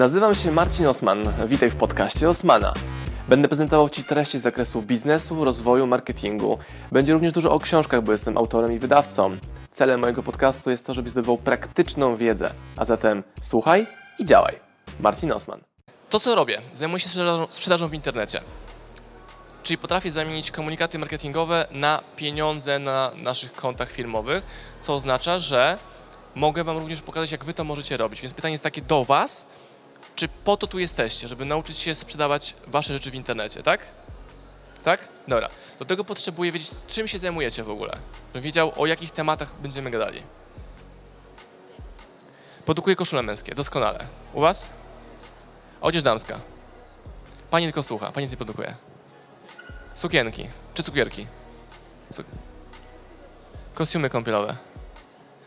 Nazywam się Marcin Osman. Witaj w podcaście Osmana. Będę prezentował Ci treści z zakresu biznesu, rozwoju, marketingu. Będzie również dużo o książkach, bo jestem autorem i wydawcą. Celem mojego podcastu jest to, żebyś zdobywał praktyczną wiedzę. A zatem słuchaj i działaj. Marcin Osman. To, co robię, zajmuję się sprzedażą, sprzedażą w internecie. Czyli potrafię zamienić komunikaty marketingowe na pieniądze na naszych kontach firmowych, co oznacza, że mogę Wam również pokazać, jak Wy to możecie robić. Więc pytanie jest takie do Was, czy po to tu jesteście, żeby nauczyć się sprzedawać Wasze rzeczy w internecie, tak? Tak? Dobra. Do tego potrzebuję wiedzieć, czym się zajmujecie w ogóle. Żebym wiedział, o jakich tematach będziemy gadali. Produkuję koszule męskie, doskonale. U Was? Odzież damska. Pani tylko słucha, pani nic nie produkuje. Sukienki czy cukierki? Su- Kostiumy kąpielowe.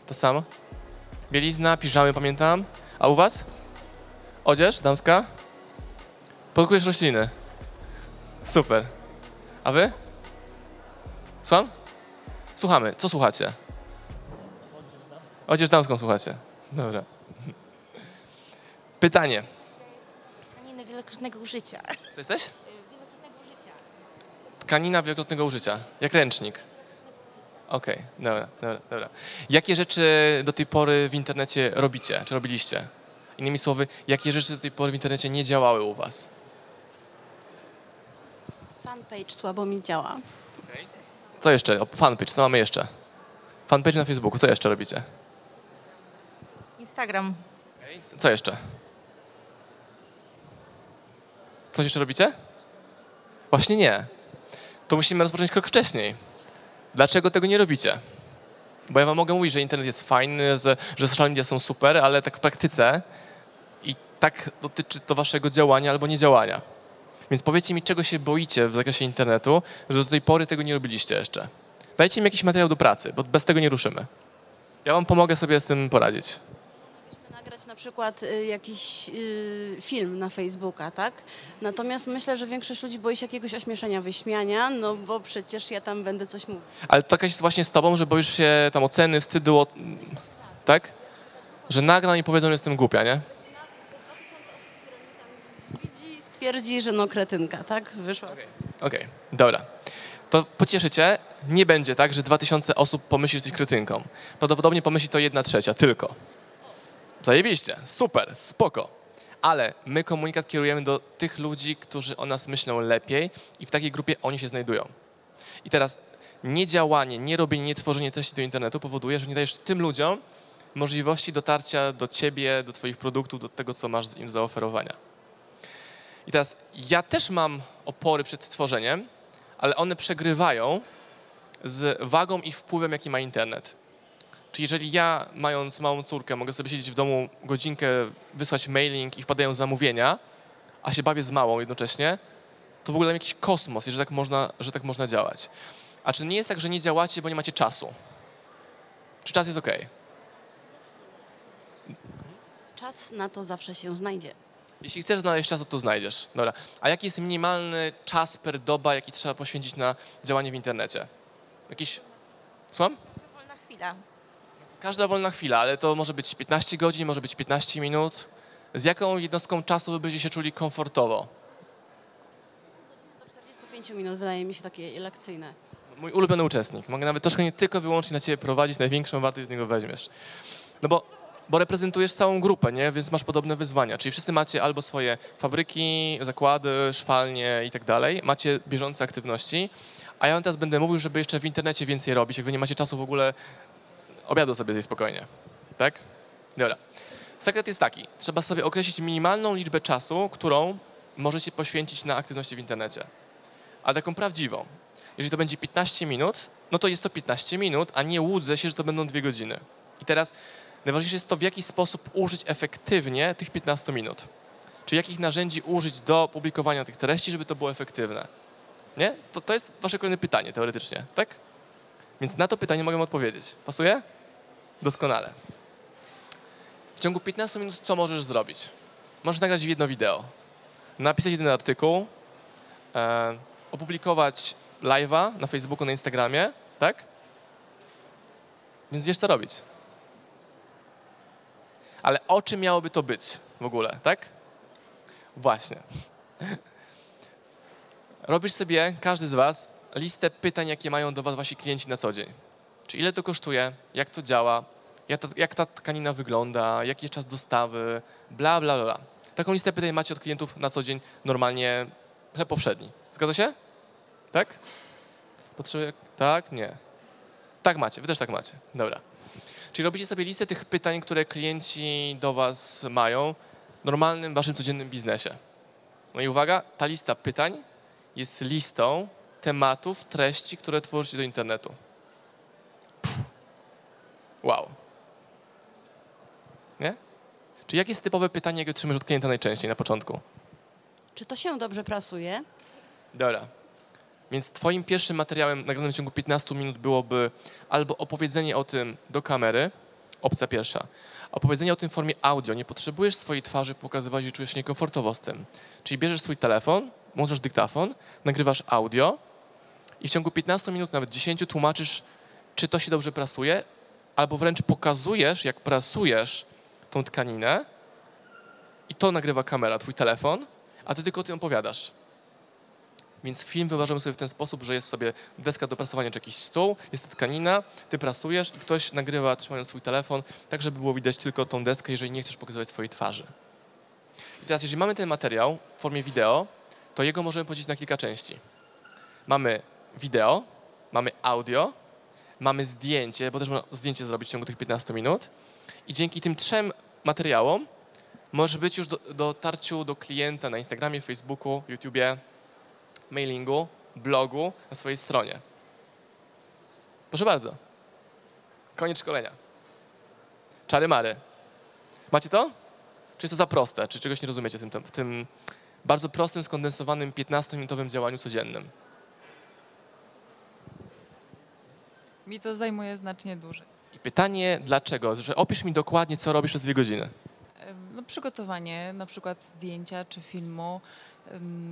To samo? Bielizna, piżamy, pamiętam. A u was? Odzież damska? Produkujesz rośliny. Super. A wy? Słucham? Słuchamy. Co słuchacie? Odzież damską słuchacie. Dobra. Pytanie. Tkaniny wielokrotnego użycia. Co jesteś? Wielokrotnego użycia. Tkanina wielokrotnego użycia, jak ręcznik. Okej, dobra, dobra, dobra. Jakie rzeczy do tej pory w internecie robicie, czy robiliście? Innymi słowy, jakie rzeczy do tej pory w internecie nie działały u was? Fanpage słabo mi działa. Co jeszcze? O, Fanpage, co mamy jeszcze? Fanpage na Facebooku, co jeszcze robicie? Instagram. Co- Co jeszcze? Coś jeszcze robicie? Właśnie nie. To musimy rozpocząć krok wcześniej. Dlaczego tego nie robicie? Bo ja wam mogę mówić, że internet jest fajny, że, że social media są super, ale tak w praktyce i tak dotyczy to waszego działania albo niedziałania. Więc powiedzcie mi, czego się boicie w zakresie internetu, że do tej pory tego nie robiliście jeszcze. Dajcie mi jakiś materiał do pracy, bo bez tego nie ruszymy. Ja wam pomogę sobie z tym poradzić. Na przykład y, jakiś y, film na Facebooka, tak? Natomiast myślę, że większość ludzi boi się jakiegoś ośmieszenia, wyśmiania, no bo przecież ja tam będę coś mówić. Ale to jakaś jest właśnie z tobą, że boisz się tam oceny, wstydu, o... tak? Że nagram i powiedzą, że jestem głupia, nie? Widzi, stwierdzi, że no kretynka, tak? Wyszła. Okej, dobra. To pocieszycie, nie będzie tak, że 2000 osób pomyśli, że jesteś krytynką. Prawdopodobnie pomyśli to jedna trzecia, tylko. Zajebiście, super, spoko. Ale my komunikat kierujemy do tych ludzi, którzy o nas myślą lepiej i w takiej grupie oni się znajdują. I teraz niedziałanie, nie robienie, nie tworzenie treści do internetu powoduje, że nie dajesz tym ludziom możliwości dotarcia do ciebie, do twoich produktów, do tego, co masz im do zaoferowania. I teraz ja też mam opory przed tworzeniem, ale one przegrywają z wagą i wpływem, jaki ma internet. Czyli jeżeli ja, mając małą córkę, mogę sobie siedzieć w domu godzinkę, wysłać mailing i wpadają zamówienia, a się bawię z małą jednocześnie, to w ogóle jakiś kosmos, że tak można, że tak można działać. A czy nie jest tak, że nie działacie, bo nie macie czasu? Czy czas jest ok? Czas na to zawsze się znajdzie. Jeśli chcesz znaleźć czas, to to znajdziesz. Dobra. A jaki jest minimalny czas per doba, jaki trzeba poświęcić na działanie w internecie? Jakiś... Słucham? Wolna chwila. Każda wolna chwila, ale to może być 15 godzin, może być 15 minut. Z jaką jednostką czasu wy byście się czuli komfortowo? Do 45 minut wydaje mi się takie lekcyjne. Mój ulubiony uczestnik. Mogę nawet troszkę nie tylko wyłącznie na ciebie prowadzić, największą wartość z niego weźmiesz. No bo, bo reprezentujesz całą grupę, nie? Więc masz podobne wyzwania. Czyli wszyscy macie albo swoje fabryki, zakłady, szwalnie i tak dalej. Macie bieżące aktywności. A ja teraz będę mówił, żeby jeszcze w internecie więcej robić, jak wy nie macie czasu w ogóle obiadu sobie zjeść spokojnie. Tak? Dobra. Sekret jest taki. Trzeba sobie określić minimalną liczbę czasu, którą możecie poświęcić na aktywności w internecie. Ale taką prawdziwą. Jeżeli to będzie 15 minut, no to jest to 15 minut, a nie łudzę się, że to będą dwie godziny. I teraz najważniejsze jest to, w jaki sposób użyć efektywnie tych 15 minut. Czy jakich narzędzi użyć do publikowania tych treści, żeby to było efektywne. Nie? To, to jest wasze kolejne pytanie teoretycznie, tak? Więc na to pytanie mogę odpowiedzieć. Pasuje? Doskonale. W ciągu 15 minut co możesz zrobić? Możesz nagrać jedno wideo, napisać jeden artykuł, e, opublikować live'a na Facebooku, na Instagramie, tak? Więc wiesz, co robić. Ale o czym miałoby to być w ogóle, tak? Właśnie. Robisz sobie, każdy z Was, listę pytań, jakie mają do Was Wasi klienci na co dzień. Czy ile to kosztuje, jak to działa, jak ta, jak ta tkanina wygląda, jaki jest czas dostawy, bla, bla, bla. Taką listę pytań macie od klientów na co dzień normalnie chleb powszedni. Zgadza się? Tak? Potrzebuję... Tak? Nie. Tak macie, wy też tak macie. Dobra. Czyli robicie sobie listę tych pytań, które klienci do was mają w normalnym waszym codziennym biznesie. No i uwaga, ta lista pytań jest listą tematów, treści, które tworzycie do internetu. Pff. Wow. Czy jakie jest typowe pytanie, jakie otrzymasz od klienta najczęściej na początku? Czy to się dobrze prasuje? Dobra. Więc twoim pierwszym materiałem nagranym w ciągu 15 minut byłoby albo opowiedzenie o tym do kamery, opcja pierwsza. Opowiedzenie o tym w formie audio. Nie potrzebujesz swojej twarzy pokazywać, że czujesz się niekomfortowo z tym. Czyli bierzesz swój telefon, włączasz dyktafon, nagrywasz audio i w ciągu 15 minut, nawet 10 tłumaczysz, czy to się dobrze prasuje, albo wręcz pokazujesz, jak prasujesz tą tkaninę i to nagrywa kamera, twój telefon, a ty tylko o tym opowiadasz. Więc film wyobrażamy sobie w ten sposób, że jest sobie deska do prasowania czy jakiś stół, jest tkanina, ty prasujesz i ktoś nagrywa trzymając swój telefon, tak żeby było widać tylko tą deskę, jeżeli nie chcesz pokazywać swojej twarzy. I teraz, jeżeli mamy ten materiał w formie wideo, to jego możemy podzielić na kilka części. Mamy wideo, mamy audio, mamy zdjęcie, bo też można zdjęcie zrobić w ciągu tych 15 minut i dzięki tym trzem materiałom może być już do, dotarciu do klienta na Instagramie, Facebooku, YouTubie, mailingu, blogu, na swojej stronie. Proszę bardzo. Koniec szkolenia. Czary mary. Macie to? Czy jest to za proste? Czy czegoś nie rozumiecie w tym, w tym bardzo prostym, skondensowanym 15-minutowym działaniu codziennym? Mi to zajmuje znacznie dłużej. Pytanie dlaczego? Że opisz mi dokładnie, co robisz przez dwie godziny. No, przygotowanie na przykład zdjęcia czy filmu,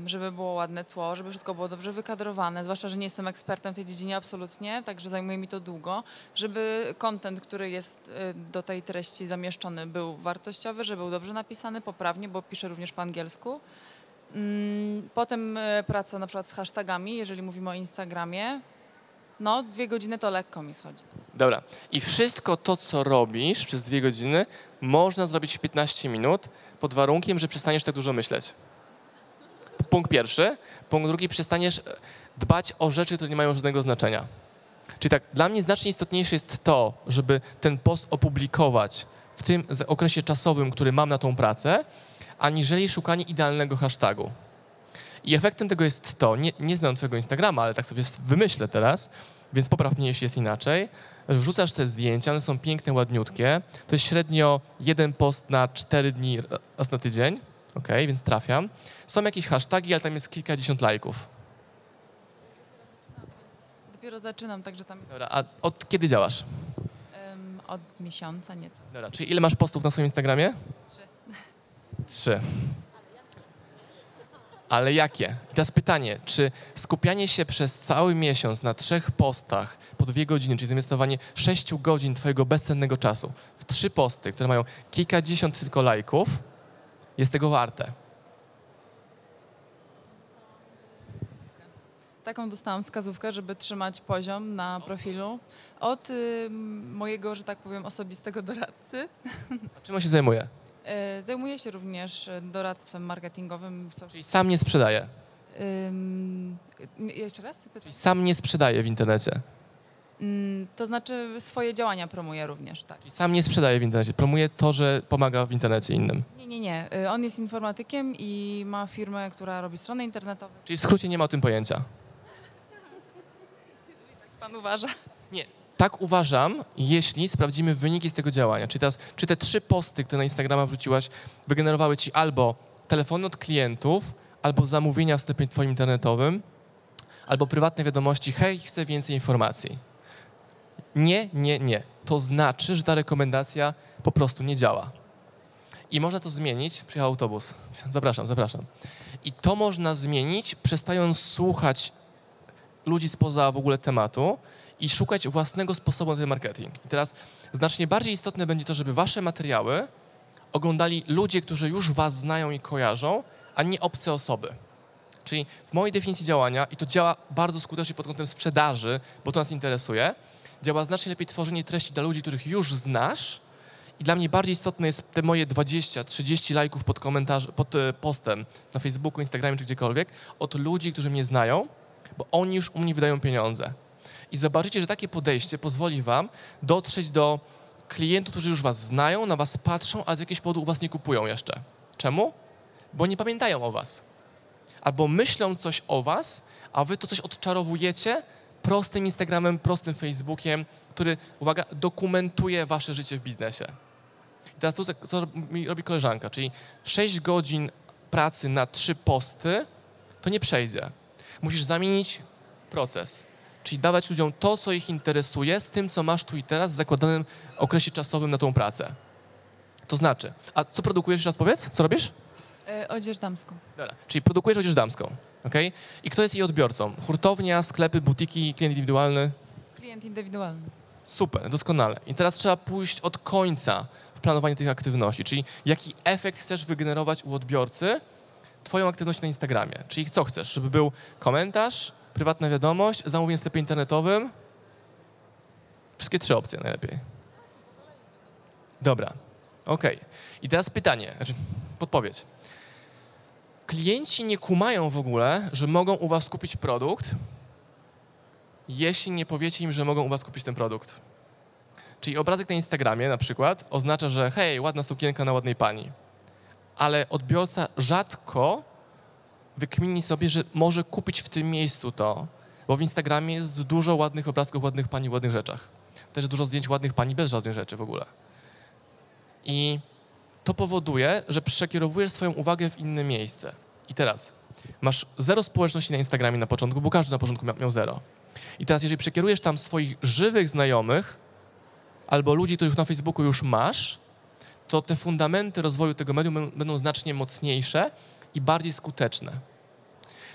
żeby było ładne tło, żeby wszystko było dobrze wykadrowane, zwłaszcza, że nie jestem ekspertem w tej dziedzinie absolutnie, także zajmuje mi to długo, żeby content, który jest y, do tej treści zamieszczony był wartościowy, żeby był dobrze napisany, poprawnie, bo piszę również po angielsku. Mm, Potem e, praca na przykład z hashtagami, jeżeli mówimy o Instagramie. No, dwie godziny to lekko mi schodzi. Dobra. I wszystko to, co robisz przez dwie godziny, można zrobić w 15 minut, pod warunkiem, że przestaniesz tak dużo myśleć. Punkt pierwszy. Punkt drugi, przestaniesz e, dbać o rzeczy, które nie mają żadnego znaczenia. Czyli tak, dla mnie znacznie istotniejsze jest to, żeby ten post opublikować w tym okresie czasowym, który mam na tą pracę, aniżeli szukanie idealnego hashtagu. I efektem tego jest to, nie, nie znam twojego Instagrama, ale tak sobie wymyślę teraz, więc popraw mnie, jeśli jest inaczej. Wrzucasz te zdjęcia, one są piękne, ładniutkie. To jest średnio jeden post na 4 dni raz na tydzień, ok, więc trafiam. Są jakieś hasztagi, ale tam jest kilkadziesiąt lajków. Dopiero zaczynam, także tam jest Dobra, a od kiedy działasz? em, od miesiąca nieco. Dobra, czyli ile masz postów na swoim Instagramie? Trzy. Trzy. Ale jakie? I teraz pytanie, czy skupianie się przez cały miesiąc na trzech postach po dwie godziny, czyli zainwestowanie sześciu godzin twojego bezcennego czasu w trzy posty, które mają kilkadziesiąt tylko lajków, jest tego warte? Taką dostałam wskazówkę, żeby trzymać poziom na profilu od y, mojego, że tak powiem, osobistego doradcy. A czym on się zajmuje? Y, zajmuję się również y, doradztwem marketingowym. Czyli sam nie sprzedaje. Ym, jeszcze raz? Pytam. Czyli sam nie sprzedaje w internecie. Ym, to znaczy swoje działania promuję również, tak. Czyli sam nie sprzedaje w internecie. Promuje to, że pomaga w internecie innym. Nie, nie, nie. Y, On jest informatykiem i ma firmę, która robi strony internetowe. Czyli w skrócie nie ma o tym pojęcia. Pan uważa? Nie. Tak uważam, jeśli sprawdzimy wyniki z tego działania. Czy, teraz, czy te trzy posty, które na Instagrama wrzuciłaś, wygenerowały ci albo telefony od klientów, albo zamówienia w sklepie twoim internetowym, albo prywatne wiadomości, hej, chcę więcej informacji. Nie, nie, nie. To znaczy, że ta rekomendacja po prostu nie działa. I można to zmienić. Przyjechał autobus. Zapraszam, zapraszam. I to można zmienić, przestając słuchać ludzi spoza w ogóle tematu i szukać własnego sposobu na ten marketing. I teraz znacznie bardziej istotne będzie to, żeby wasze materiały oglądali ludzie, którzy już was znają i kojarzą, a nie obce osoby. Czyli w mojej definicji działania, i to działa bardzo skutecznie pod kątem sprzedaży, bo to nas interesuje, działa znacznie lepiej tworzenie treści dla ludzi, których już znasz. I dla mnie bardziej istotne jest te moje 20-30 lajków pod, komentarz, pod e, postem na Facebooku, Instagramie czy gdziekolwiek od ludzi, którzy mnie znają, bo oni już u mnie wydają pieniądze. I zobaczycie, że takie podejście pozwoli wam dotrzeć do klientów, którzy już was znają, na was patrzą, a z jakiegoś powodu u was nie kupują jeszcze. Czemu? Bo nie pamiętają o was. Albo myślą coś o was, a wy to coś odczarowujecie prostym Instagramem, prostym Facebookiem, który, uwaga, dokumentuje wasze życie w biznesie. I teraz to, co mi robi koleżanka, czyli 6 godzin pracy na trzy posty, to nie przejdzie. Musisz zamienić proces, czyli dawać ludziom to, co ich interesuje, z tym, co masz tu i teraz, w zakładanym okresie czasowym na tą pracę. To znaczy, a co produkujesz, jeszcze raz powiedz? Co robisz? E, odzież damską. Dobra. Czyli produkujesz odzież damską, ok? I kto jest jej odbiorcą? Hurtownia, sklepy, butiki, klient indywidualny? Klient indywidualny. Super, doskonale. I teraz trzeba pójść od końca w planowanie tych aktywności, czyli jaki efekt chcesz wygenerować u odbiorcy twoją aktywność na Instagramie. Czyli co chcesz, żeby był komentarz, prywatna wiadomość, zamówienie w sklepie internetowym? Wszystkie trzy opcje najlepiej. Dobra, okej. I teraz pytanie, znaczy podpowiedź. Klienci nie kumają w ogóle, że mogą u was kupić produkt, jeśli nie powiecie im, że mogą u was kupić ten produkt. Czyli obrazek na Instagramie na przykład oznacza, że hej, ładna sukienka na ładnej pani. Ale odbiorca rzadko wykmini sobie, że może kupić w tym miejscu to, bo w Instagramie jest dużo ładnych obrazków ładnych pani ładnych rzeczach. Też dużo zdjęć ładnych pani bez żadnych rzeczy w ogóle. I to powoduje, że przekierowujesz swoją uwagę w inne miejsce. I teraz masz zero społeczności na Instagramie na początku, bo każdy na początku miał, zero. I teraz, jeżeli przekierujesz tam swoich żywych znajomych albo ludzi, których na Facebooku już masz, to te fundamenty rozwoju tego medium będą znacznie mocniejsze i bardziej skuteczne.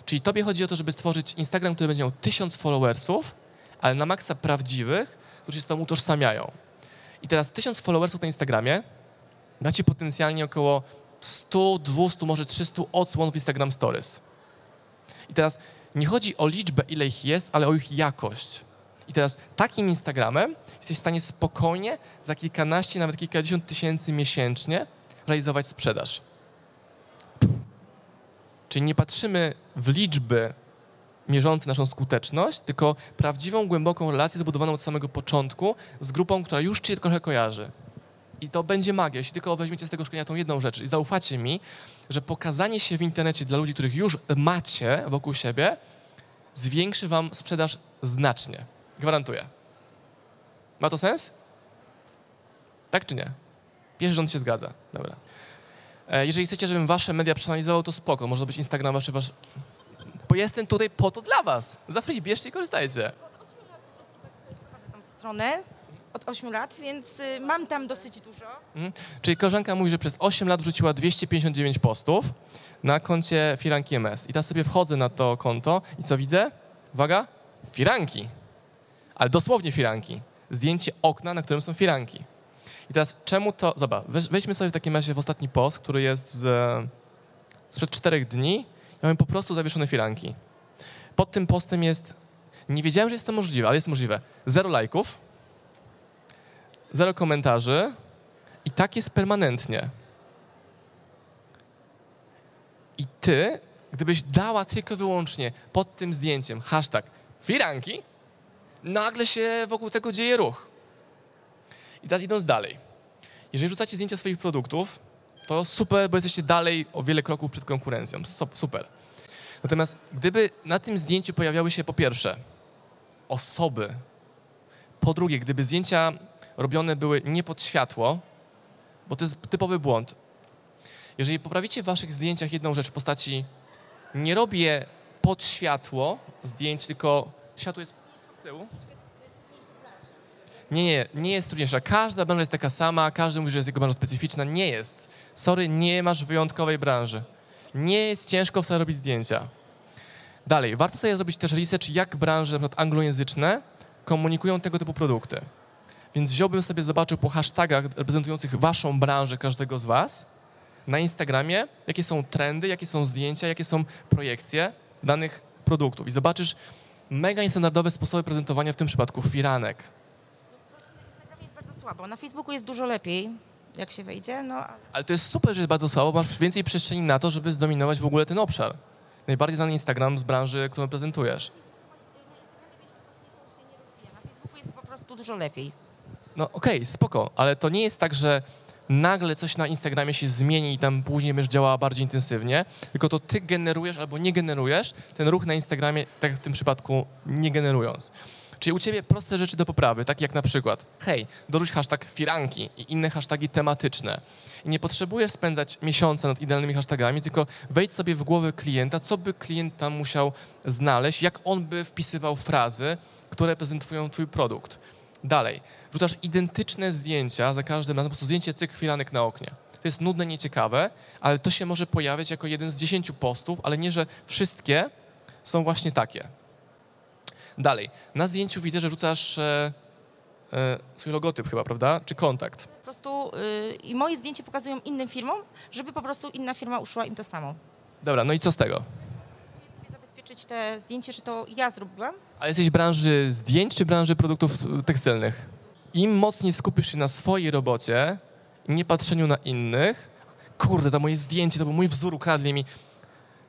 Czyli tobie chodzi o to, żeby stworzyć Instagram, który będzie miał tysiąc followersów, ale na maksa prawdziwych, którzy się z tobą utożsamiają. I teraz tysiąc followersów na Instagramie da ci potencjalnie około 100, 200, może 300 odsłon w Instagram Stories. I teraz nie chodzi o liczbę, ile ich jest, ale o ich jakość. I teraz takim Instagramem jesteś w stanie spokojnie za kilkanaście, nawet kilkadziesiąt tysięcy miesięcznie realizować sprzedaż. Czyli nie patrzymy w liczby mierzące naszą skuteczność, tylko prawdziwą, głęboką relację zbudowaną od samego początku z grupą, która już cię trochę kojarzy. I to będzie magia, jeśli tylko weźmiecie z tego szkolenia tą jedną rzecz i zaufacie mi, że pokazanie się w internecie dla ludzi, których już macie wokół siebie, zwiększy wam sprzedaż znacznie. Gwarantuję. Ma to sens? Tak czy nie? Pierwszy rząd się zgadza. Dobra. E, Jeżeli chcecie, żebym wasze media przeanalizował, to spoko. Może być Instagram wasz, wasz... Bo jestem tutaj po to dla was. Za free, bierzcie i korzystajcie. prowadzę tą stronę od 8 lat, więc y, mam tam dosyć dużo. Czyli koleżanka mówi, że przez 8 lat wrzuciła 259 postów na koncie Firanki MS. I teraz sobie wchodzę na to konto i co widzę? Uwaga, firanki. Ale dosłownie firanki. Zdjęcie okna, na którym są firanki. I teraz czemu to... Zobacz, weź- weźmy sobie w takim razie w ostatni post, który jest z, sprzed czterech dni. Ja mam po prostu zawieszone firanki. Pod tym postem jest... Nie wiedziałem, że jest to możliwe, ale jest możliwe. Zero lajków, zero komentarzy, i tak jest permanentnie. I ty, gdybyś dała tylko wyłącznie pod tym zdjęciem hashtag firanki, nagle się wokół tego dzieje ruch. I teraz idąc dalej. Jeżeli rzucacie zdjęcia swoich produktów, to super, bo jesteście dalej o wiele kroków przed konkurencją. Super. Natomiast gdyby na tym zdjęciu pojawiały się po pierwsze osoby, po drugie, gdyby zdjęcia robione były nie pod światło, bo to jest typowy błąd. Jeżeli poprawicie w waszych zdjęciach jedną rzecz w postaci nie robię pod światło zdjęć, tylko światło jest z tyłu. Nie, nie, nie jest trudniejsza. Każda branża jest taka sama, każdy mówi, że jest jego branża specyficzna. Nie jest. Sorry, nie masz wyjątkowej branży. Nie jest ciężko wcale robić zdjęcia. Dalej, warto sobie zrobić też research, jak branże przykład anglojęzyczne komunikują tego typu produkty. Więc wziąłbym sobie, zobaczył po hashtagach reprezentujących waszą branżę każdego z was, na Instagramie, jakie są trendy, jakie są zdjęcia, jakie są projekcje danych produktów i zobaczysz mega niestandardowe sposoby prezentowania, w tym przypadku firanek. Na Instagramie jest bardzo słabo. Na Facebooku jest dużo lepiej, jak się wejdzie. No, Ale to jest super, że jest bardzo słabo, bo masz więcej przestrzeni na to, żeby zdominować w ogóle ten obszar. Najbardziej znany Instagram z branży, którą prezentujesz. na Facebooku jest po prostu dużo lepiej. No okej, spoko, ale to nie jest tak, że nagle coś na Instagramie się zmieni i tam później będziesz działała bardziej intensywnie, tylko to ty generujesz albo nie generujesz ten ruch na Instagramie, tak jak w tym przypadku nie generując. Czyli u ciebie proste rzeczy do poprawy, takie jak na przykład, hej, dorzuć hashtag firanki i inne hasztagi tematyczne. I nie potrzebujesz spędzać miesiąca nad idealnymi hashtagami, tylko wejdź sobie w głowę klienta, co by klient tam musiał znaleźć, jak on by wpisywał frazy, które prezentują twój produkt. Dalej, rzucasz identyczne zdjęcia za każdym razem, po prostu zdjęcie cyk filanek na oknie. To jest nudne, nieciekawe, ale to się może pojawiać jako jeden z dziesięciu postów, ale nie, że wszystkie są właśnie takie. Dalej, na zdjęciu widzę, że rzucasz e, e, swój logotyp chyba, prawda? Czy kontakt. Po prostu y, i moje zdjęcie pokazują innym firmom, żeby po prostu inna firma uszła im to samo. Dobra, no i co z tego? Sobie zabezpieczyć te zdjęcie, że to ja zrobiłam. Ale jesteś w branży zdjęć czy branży produktów e, tekstylnych? Im mocniej skupisz się na swojej robocie nie patrzeniu na innych, kurde, to moje zdjęcie, to był mój wzór, ukradli mi.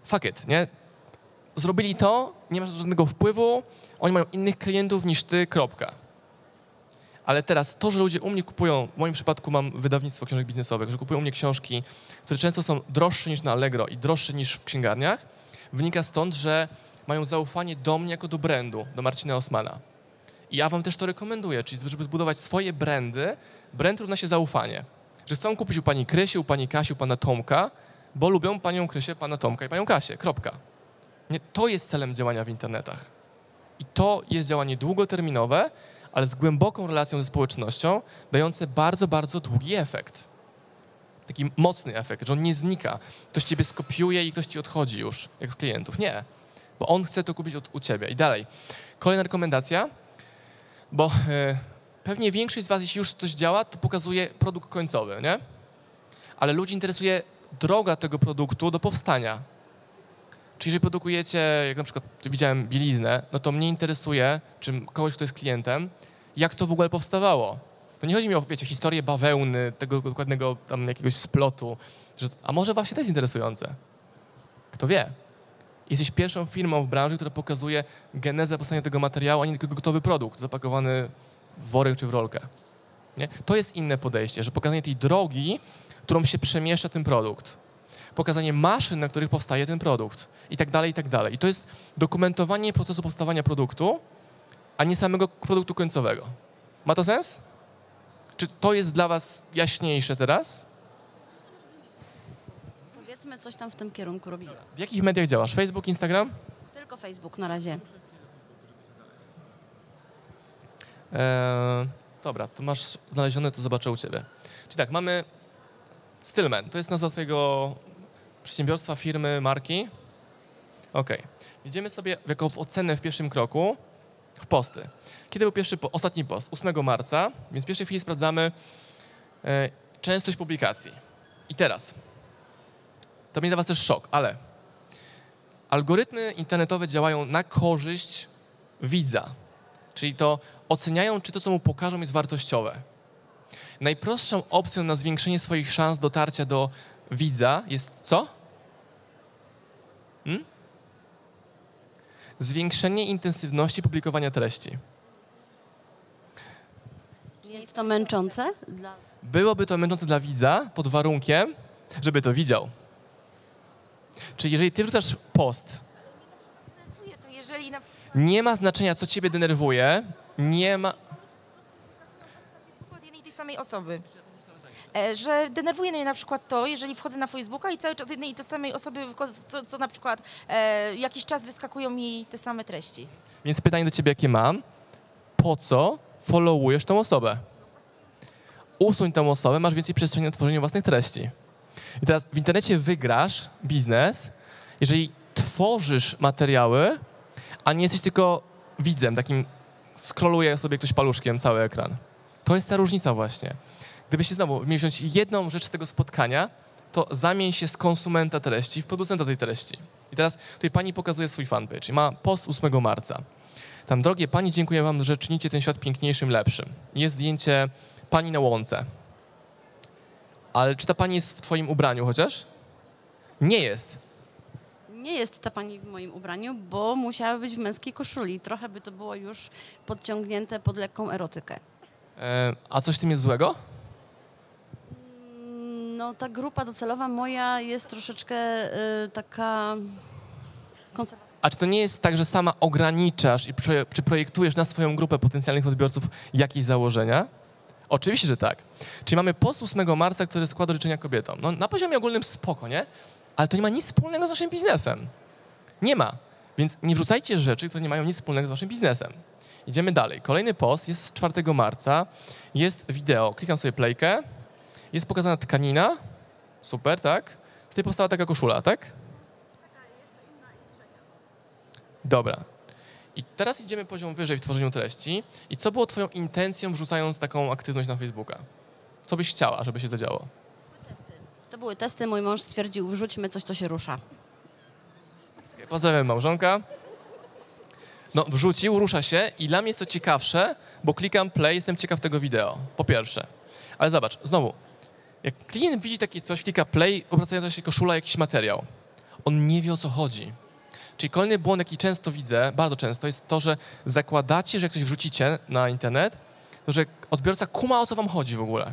Fuck it, nie? Zrobili to, nie masz żadnego wpływu, oni mają innych klientów niż ty, kropka. Ale teraz to, że ludzie u mnie kupują, w moim przypadku mam wydawnictwo książek biznesowych, że kupują u mnie książki, które często są droższe niż na Allegro i droższe niż w księgarniach, wynika stąd, że mają zaufanie do mnie jako do brandu, do Marcina Osmana. I ja wam też to rekomenduję, czyli żeby zbudować swoje brandy, brand równa się zaufanie. Że chcą kupić u pani Krysi, u pani Kasi, u pana Tomka, bo lubią panią Krysię, pana Tomka i panią Kasię, kropka. Nie, to jest celem działania w internetach. I to jest działanie długoterminowe, ale z głęboką relacją ze społecznością, dające bardzo, bardzo długi efekt. Taki mocny efekt, że on nie znika. Ktoś ciebie skopiuje i ktoś ci odchodzi już, jak klientów. Nie, bo on chce to kupić od, u ciebie. I dalej. Kolejna rekomendacja, bo e, pewnie większość z was, jeśli już coś działa, to pokazuje produkt końcowy, nie? Ale ludzi interesuje droga tego produktu do powstania. Czyli jeżeli produkujecie, jak na przykład widziałem bieliznę, no to mnie interesuje, czy kogoś, kto jest klientem, jak to w ogóle powstawało. To nie chodzi mi o, wiecie, historię bawełny, tego dokładnego tam jakiegoś splotu, że, a może właśnie to jest interesujące. Kto wie? Jesteś pierwszą firmą w branży, która pokazuje genezę powstania tego materiału, a nie tylko gotowy produkt zapakowany w worek czy w rolkę. Nie? To jest inne podejście, że pokazanie tej drogi, którą się przemieszcza ten produkt. Pokazanie maszyn, na których powstaje ten produkt i tak dalej, i tak dalej. I to jest dokumentowanie procesu powstawania produktu, a nie samego produktu końcowego. Ma to sens? Czy to jest dla was jaśniejsze teraz? Powiedzmy, coś tam w tym kierunku robimy. W jakich mediach działasz? Facebook, Instagram? Tylko Facebook na razie. Eee, dobra, to masz znalezione, to zobaczę u ciebie. Czyli tak, mamy Stillman, to jest nazwa twojego przedsiębiorstwa, firmy, marki. Okej. Idziemy sobie jako w ocenę w pierwszym kroku w posty. Kiedy był pierwszy, ostatni post? 8 marca, więc w pierwszej chwili sprawdzamy e, częstość publikacji. I teraz, to będzie dla was też szok, ale algorytmy internetowe działają na korzyść widza. Czyli to oceniają, czy to, co mu pokażą, jest wartościowe. Najprostszą opcją na zwiększenie swoich szans dotarcia do widza jest co? Hmm? Zwiększenie intensywności publikowania treści. Jest to męczące? Dla... Byłoby to męczące dla widza pod warunkiem, żeby to widział. Czyli jeżeli ty wrzucasz post, Denerwuje to, jeżeli na nie ma znaczenia, co ciebie denerwuje, nie ma... jednej i tej samej osoby. E, Że denerwuje mnie na przykład to, jeżeli wchodzę na Facebooka i cały czas jednej i tej samej osoby, co, co na przykład e, jakiś czas wyskakują mi te same treści. Więc pytanie do ciebie, jakie mam? Po co followujesz tą osobę? Usuń tę osobę, masz więcej przestrzeni na tworzenie własnych treści. I teraz w internecie wygrasz biznes, jeżeli tworzysz materiały, a nie jesteś tylko widzem, takim scrolluje sobie ktoś paluszkiem cały ekran. To jest ta różnica właśnie. Gdybyście znowu mieli wziąć jedną rzecz z tego spotkania, to zamień się z konsumenta treści w producenta tej treści. I teraz tutaj pani pokazuje swój fanpage ma post 8 marca. Tam, drogie pani, dziękuję wam, że czynicie ten świat piękniejszym, lepszym. Jest zdjęcie pani na łące. Ale czy ta pani jest w twoim ubraniu chociaż? Nie jest. Nie jest ta pani w moim ubraniu, bo musiała być w męskiej koszuli. Trochę by to było już podciągnięte pod lekką erotykę. E, a coś w tym jest złego? No, ta grupa docelowa moja jest troszeczkę y, taka konserwatywna. A czy to nie jest tak, że sama ograniczasz i prze, czy projektujesz na swoją grupę potencjalnych odbiorców jakieś założenia? Oczywiście, że tak. Czyli mamy post 8 marca, który składa życzenia kobietom. No, na poziomie ogólnym spoko, nie? Ale to nie ma nic wspólnego z waszym biznesem. Nie ma. Więc nie wrzucajcie rzeczy, które nie mają nic wspólnego z waszym biznesem. Idziemy dalej. Kolejny post jest z 4 marca. Jest wideo. Klikam sobie playkę. Jest pokazana tkanina. Super, tak? Z tej powstała taka koszula, tak? Dobra. I teraz idziemy poziom wyżej w tworzeniu treści. I co było twoją intencją wrzucając taką aktywność na Facebooka? Co byś chciała, żeby się zadziało? To były testy, mój mąż stwierdził, wrzućmy coś, co się rusza. Pozdrawiam małżonka. No, wrzucił, rusza się i dla mnie jest to ciekawsze, bo klikam play, jestem ciekaw tego wideo, po pierwsze. Ale zobacz, znowu, jak klient widzi takie coś, klika play, obracająca się koszula, jakiś materiał, on nie wie o co chodzi. Czyli kolejny błąd, jaki często widzę, bardzo często, jest to, że zakładacie, że jak coś wrzucicie na internet, to że odbiorca kuma o co wam chodzi w ogóle.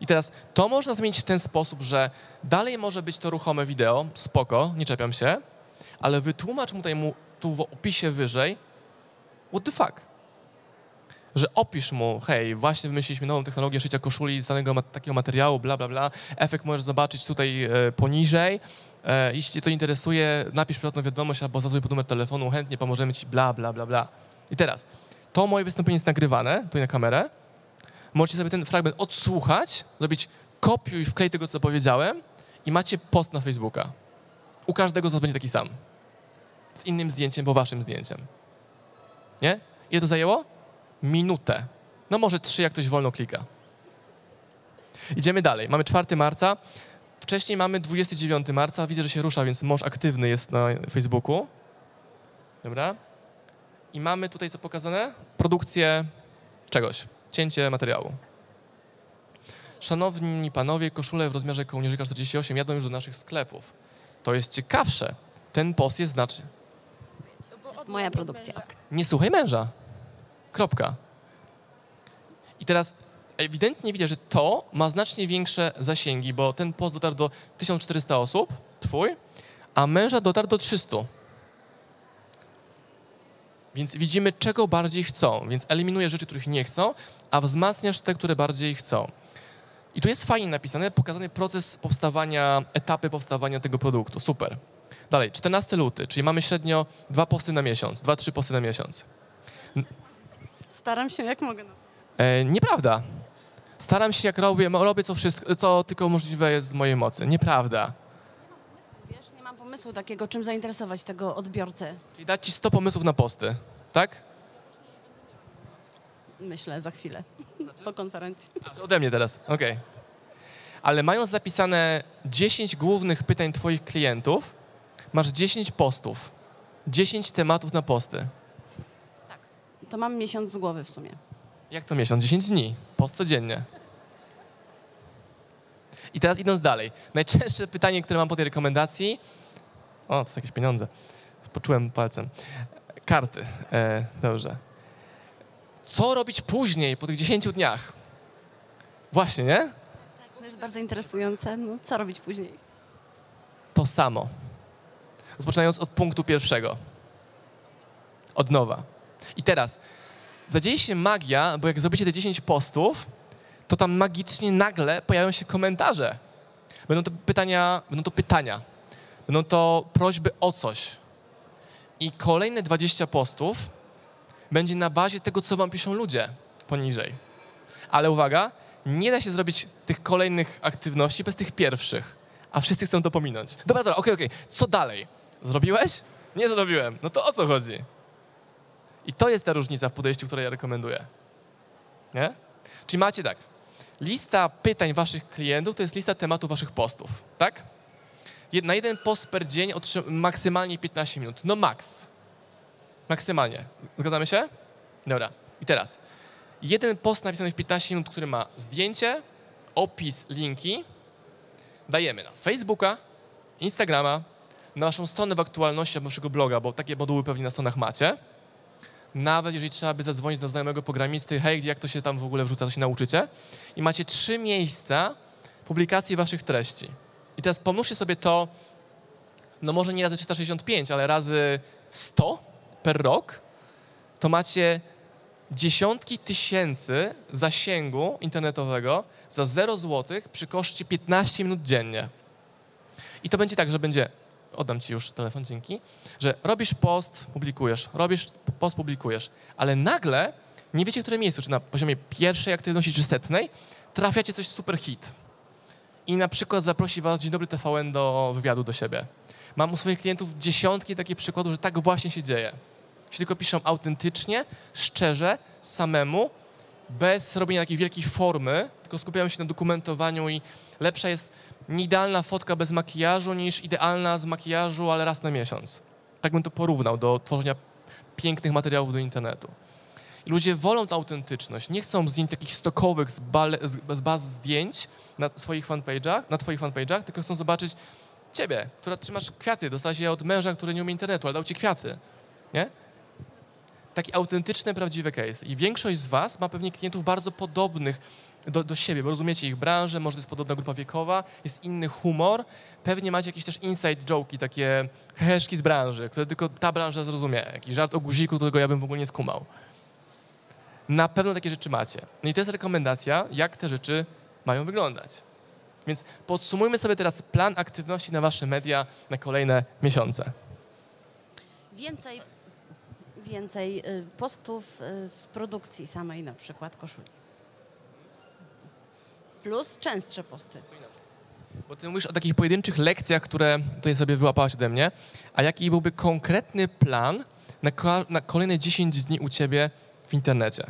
I teraz to można zmienić w ten sposób, że dalej może być to ruchome wideo, spoko, nie czepiam się, ale wytłumacz mu tutaj mu tu w opisie wyżej, what the fuck? Że opisz mu, hej, właśnie wymyśliliśmy nową technologię szycia koszuli z danego takiego materiału, bla, bla, bla. Efekt możesz zobaczyć tutaj e, poniżej. E, jeśli cię to interesuje, napisz prywatną wiadomość albo zadzwoń pod numer telefonu, chętnie pomożemy ci, bla, bla, bla, bla. I teraz, to moje wystąpienie jest nagrywane, tutaj na kamerę. Możecie sobie ten fragment odsłuchać, zrobić kopiuj, wklej tego, co powiedziałem i macie post na Facebooka. U każdego z was będzie taki sam. Z innym zdjęciem, bo waszym zdjęciem. Nie? Ile to zajęło? Minutę. No może trzy, jak ktoś wolno klika. Idziemy dalej. Mamy 4 marca. Wcześniej mamy 29 marca. Widzę, że się rusza, więc mąż aktywny jest na Facebooku. Dobra. I mamy tutaj co pokazane? Produkcję czegoś. Cięcie materiału. Szanowni panowie, koszule w rozmiarze kołnierzyka 48 jadą już do naszych sklepów. To jest ciekawsze. Ten post jest znacznie. To jest moja produkcja. Nie słuchaj męża. Kropka. I teraz ewidentnie widać, że to ma znacznie większe zasięgi, bo ten post dotarł do 1400 osób, twój, a męża dotarł do 300. Więc widzimy, czego bardziej chcą. Więc eliminujesz rzeczy, których nie chcą, a wzmacniasz te, które bardziej chcą. I tu jest fajnie napisane, pokazany proces powstawania, etapy powstawania tego produktu. Super. Dalej, 14 luty, czyli mamy średnio dwa posty na miesiąc, dwa, trzy posty na miesiąc. Staram się jak mogę. No. E, nieprawda. Staram się jak robię, robię co, wszystko, co tylko możliwe jest w mojej mocy. Nieprawda. Wiesz, nie mam pomysłu takiego, czym zainteresować tego odbiorcę. Czyli dać ci 100 pomysłów na posty, tak? Myślę za chwilę, po konferencji. A, ode mnie teraz, okej. Ale mając zapisane 10 głównych pytań twoich klientów, masz 10 postów, 10 tematów na posty. To mam miesiąc z głowy w sumie. Jak to miesiąc? 10 dni. Post codziennie. I teraz idąc dalej. Najczęstsze pytanie, które mam po tej rekomendacji. O, to są jakieś pieniądze. Poczułem palcem. Karty. E, dobrze. Co robić później, po tych 10 dniach? Właśnie, nie? To jest bardzo interesujące. No, co robić później? To samo. Rozpoczynając od punktu pierwszego. Od nowa. I teraz zadzieje się magia, bo jak zrobicie te 10 postów, to tam magicznie nagle pojawią się komentarze. Będą to pytania, będą to pytania. Będą to prośby o coś. I kolejne 20 postów będzie na bazie tego, co wam piszą ludzie poniżej. Ale uwaga, nie da się zrobić tych kolejnych aktywności bez tych pierwszych. A wszyscy chcą to pominąć. Dobra, dobra, okej, okej. Co dalej? Zrobiłeś? Nie zrobiłem. No to o co chodzi? I to jest ta różnica w podejściu, które ja rekomenduję. Nie? Czyli macie tak. lista pytań waszych klientów to jest lista tematów waszych postów, tak? Na jeden post per dzień maksymalnie 15 minut. No max. Maksymalnie. Zgadzamy się? Dobra. I teraz. Jeden post napisany w 15 minut, który ma zdjęcie, opis, linki, dajemy na Facebooka, Instagrama, na waszą stronę w aktualności albo waszego bloga, bo takie moduły pewnie na stronach macie. Nawet jeżeli trzeba by zadzwonić do znajomego programisty, hej, jak to się tam w ogóle wrzuca, to się nauczycie. I macie trzy miejsca publikacji waszych treści. I teraz pomnóżcie sobie to, no może nie razy 365, ale razy 100 per rok, to macie dziesiątki tysięcy zasięgu internetowego za 0 zł przy koszcie 15 minut dziennie. I to będzie tak, że będzie, oddam ci już telefon, dzięki, że robisz post, publikujesz, robisz post, publikujesz, ale nagle nie wiecie, które miejsce, czy na poziomie pierwszej aktywności, czy setnej, trafiacie coś super hit. I na przykład zaprosi was Dzień Dobry TVN do wywiadu do siebie. Mam u swoich klientów dziesiątki takich przykładów, że tak właśnie się dzieje. Jeśli tylko piszą autentycznie, szczerze, samemu, bez robienia takiej wielkiej formy, tylko skupiają się na dokumentowaniu i lepsza jest nieidealna fotka bez makijażu niż idealna z makijażu, ale raz na miesiąc. Tak bym to porównał do tworzenia pięknych materiałów do internetu. I ludzie wolą tę autentyczność. Nie chcą zdjęć takich stokowych z, bale, z, baz zdjęć na swoich fanpage'ach, na twoich fanpage'ach, tylko chcą zobaczyć ciebie, która trzymasz kwiaty. Dostałaś je od męża, który nie umie internetu, ale dał ci kwiaty. Nie? Taki autentyczny, prawdziwy case. I większość z was ma pewnie klientów bardzo podobnych do, do siebie, bo rozumiecie ich branżę, może to jest podobna grupa wiekowa, jest inny humor. Pewnie macie jakieś też inside joke'i, takie heheszki z branży, które tylko ta branża zrozumie. Jakiś żart o guziku, którego ja bym w ogóle nie skumał. Na pewno takie rzeczy macie. No i to jest rekomendacja, jak te rzeczy mają wyglądać. Więc podsumujmy sobie teraz plan aktywności na wasze media na kolejne miesiące. Więcej, więcej y, postów y, z produkcji samej, na przykład koszuli. Plus częstsze posty. Bo ty mówisz o takich pojedynczych lekcjach, które tutaj sobie wyłapałaś ode mnie, a jaki byłby konkretny plan na, ko- na kolejne 10 dni u ciebie w internecie?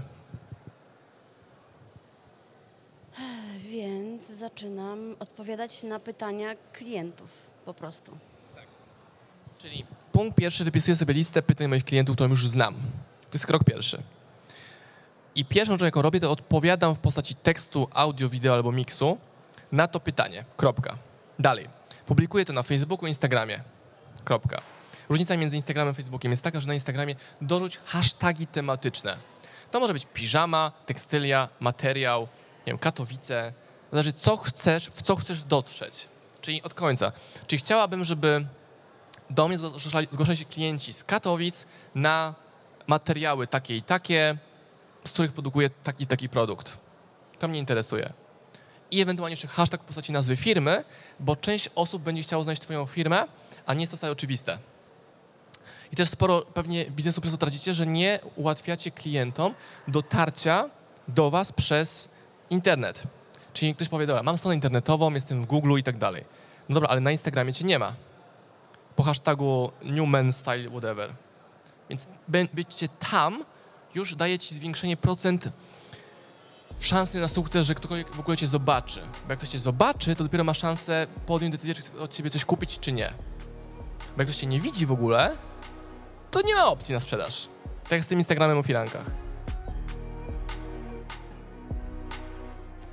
Więc zaczynam odpowiadać na pytania klientów po prostu. Czyli punkt pierwszy, wypisuję sobie listę pytań moich klientów, którą już znam. To jest krok pierwszy. I pierwszą rzeczą, jaką robię, to odpowiadam w postaci tekstu, audio, wideo albo miksu na to pytanie. Kropka. Dalej. Publikuję to na Facebooku, Instagramie. Kropka. Różnica między Instagramem a Facebookiem jest taka, że na Instagramie dorzuć hasztagi tematyczne. To może być piżama, tekstylia, materiał, nie wiem, Katowice. Zależy, co chcesz, w co chcesz dotrzeć. Czyli od końca. Czyli chciałabym, żeby do mnie zgłaszali, zgłaszali się klienci z Katowic na materiały takie i takie, z których produkuję taki taki produkt. To mnie interesuje. I ewentualnie jeszcze hashtag w postaci nazwy firmy, bo część osób będzie chciało znaleźć Twoją firmę, a nie jest to wcale oczywiste. I też sporo pewnie biznesu przez to tracicie, że nie ułatwiacie klientom dotarcia do Was przez internet. Czyli ktoś powie, dobra, mam stronę internetową, jestem w Google i tak dalej. No dobra, ale na Instagramie Cię nie ma po hashtagu Newman Style whatever. Więc by- bycie tam już daje ci zwiększenie procent szansy na sukces, że ktokolwiek w ogóle cię zobaczy. Bo jak ktoś cię zobaczy, to dopiero ma szansę podjąć decyzję, czy chce od ciebie coś kupić, czy nie. Bo jak ktoś cię nie widzi w ogóle, to nie ma opcji na sprzedaż. Tak jak z tym Instagramem o filankach.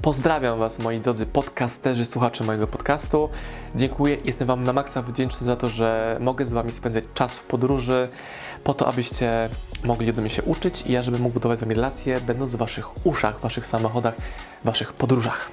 Pozdrawiam Was, moi drodzy podcasterzy, słuchacze mojego podcastu. Dziękuję, jestem Wam na maksa wdzięczny za to, że mogę z Wami spędzać czas w podróży, po to, abyście mogli ode mnie się uczyć i ja, żebym mógł budować z Wami relacje, będąc w Waszych uszach, w Waszych samochodach, w Waszych podróżach.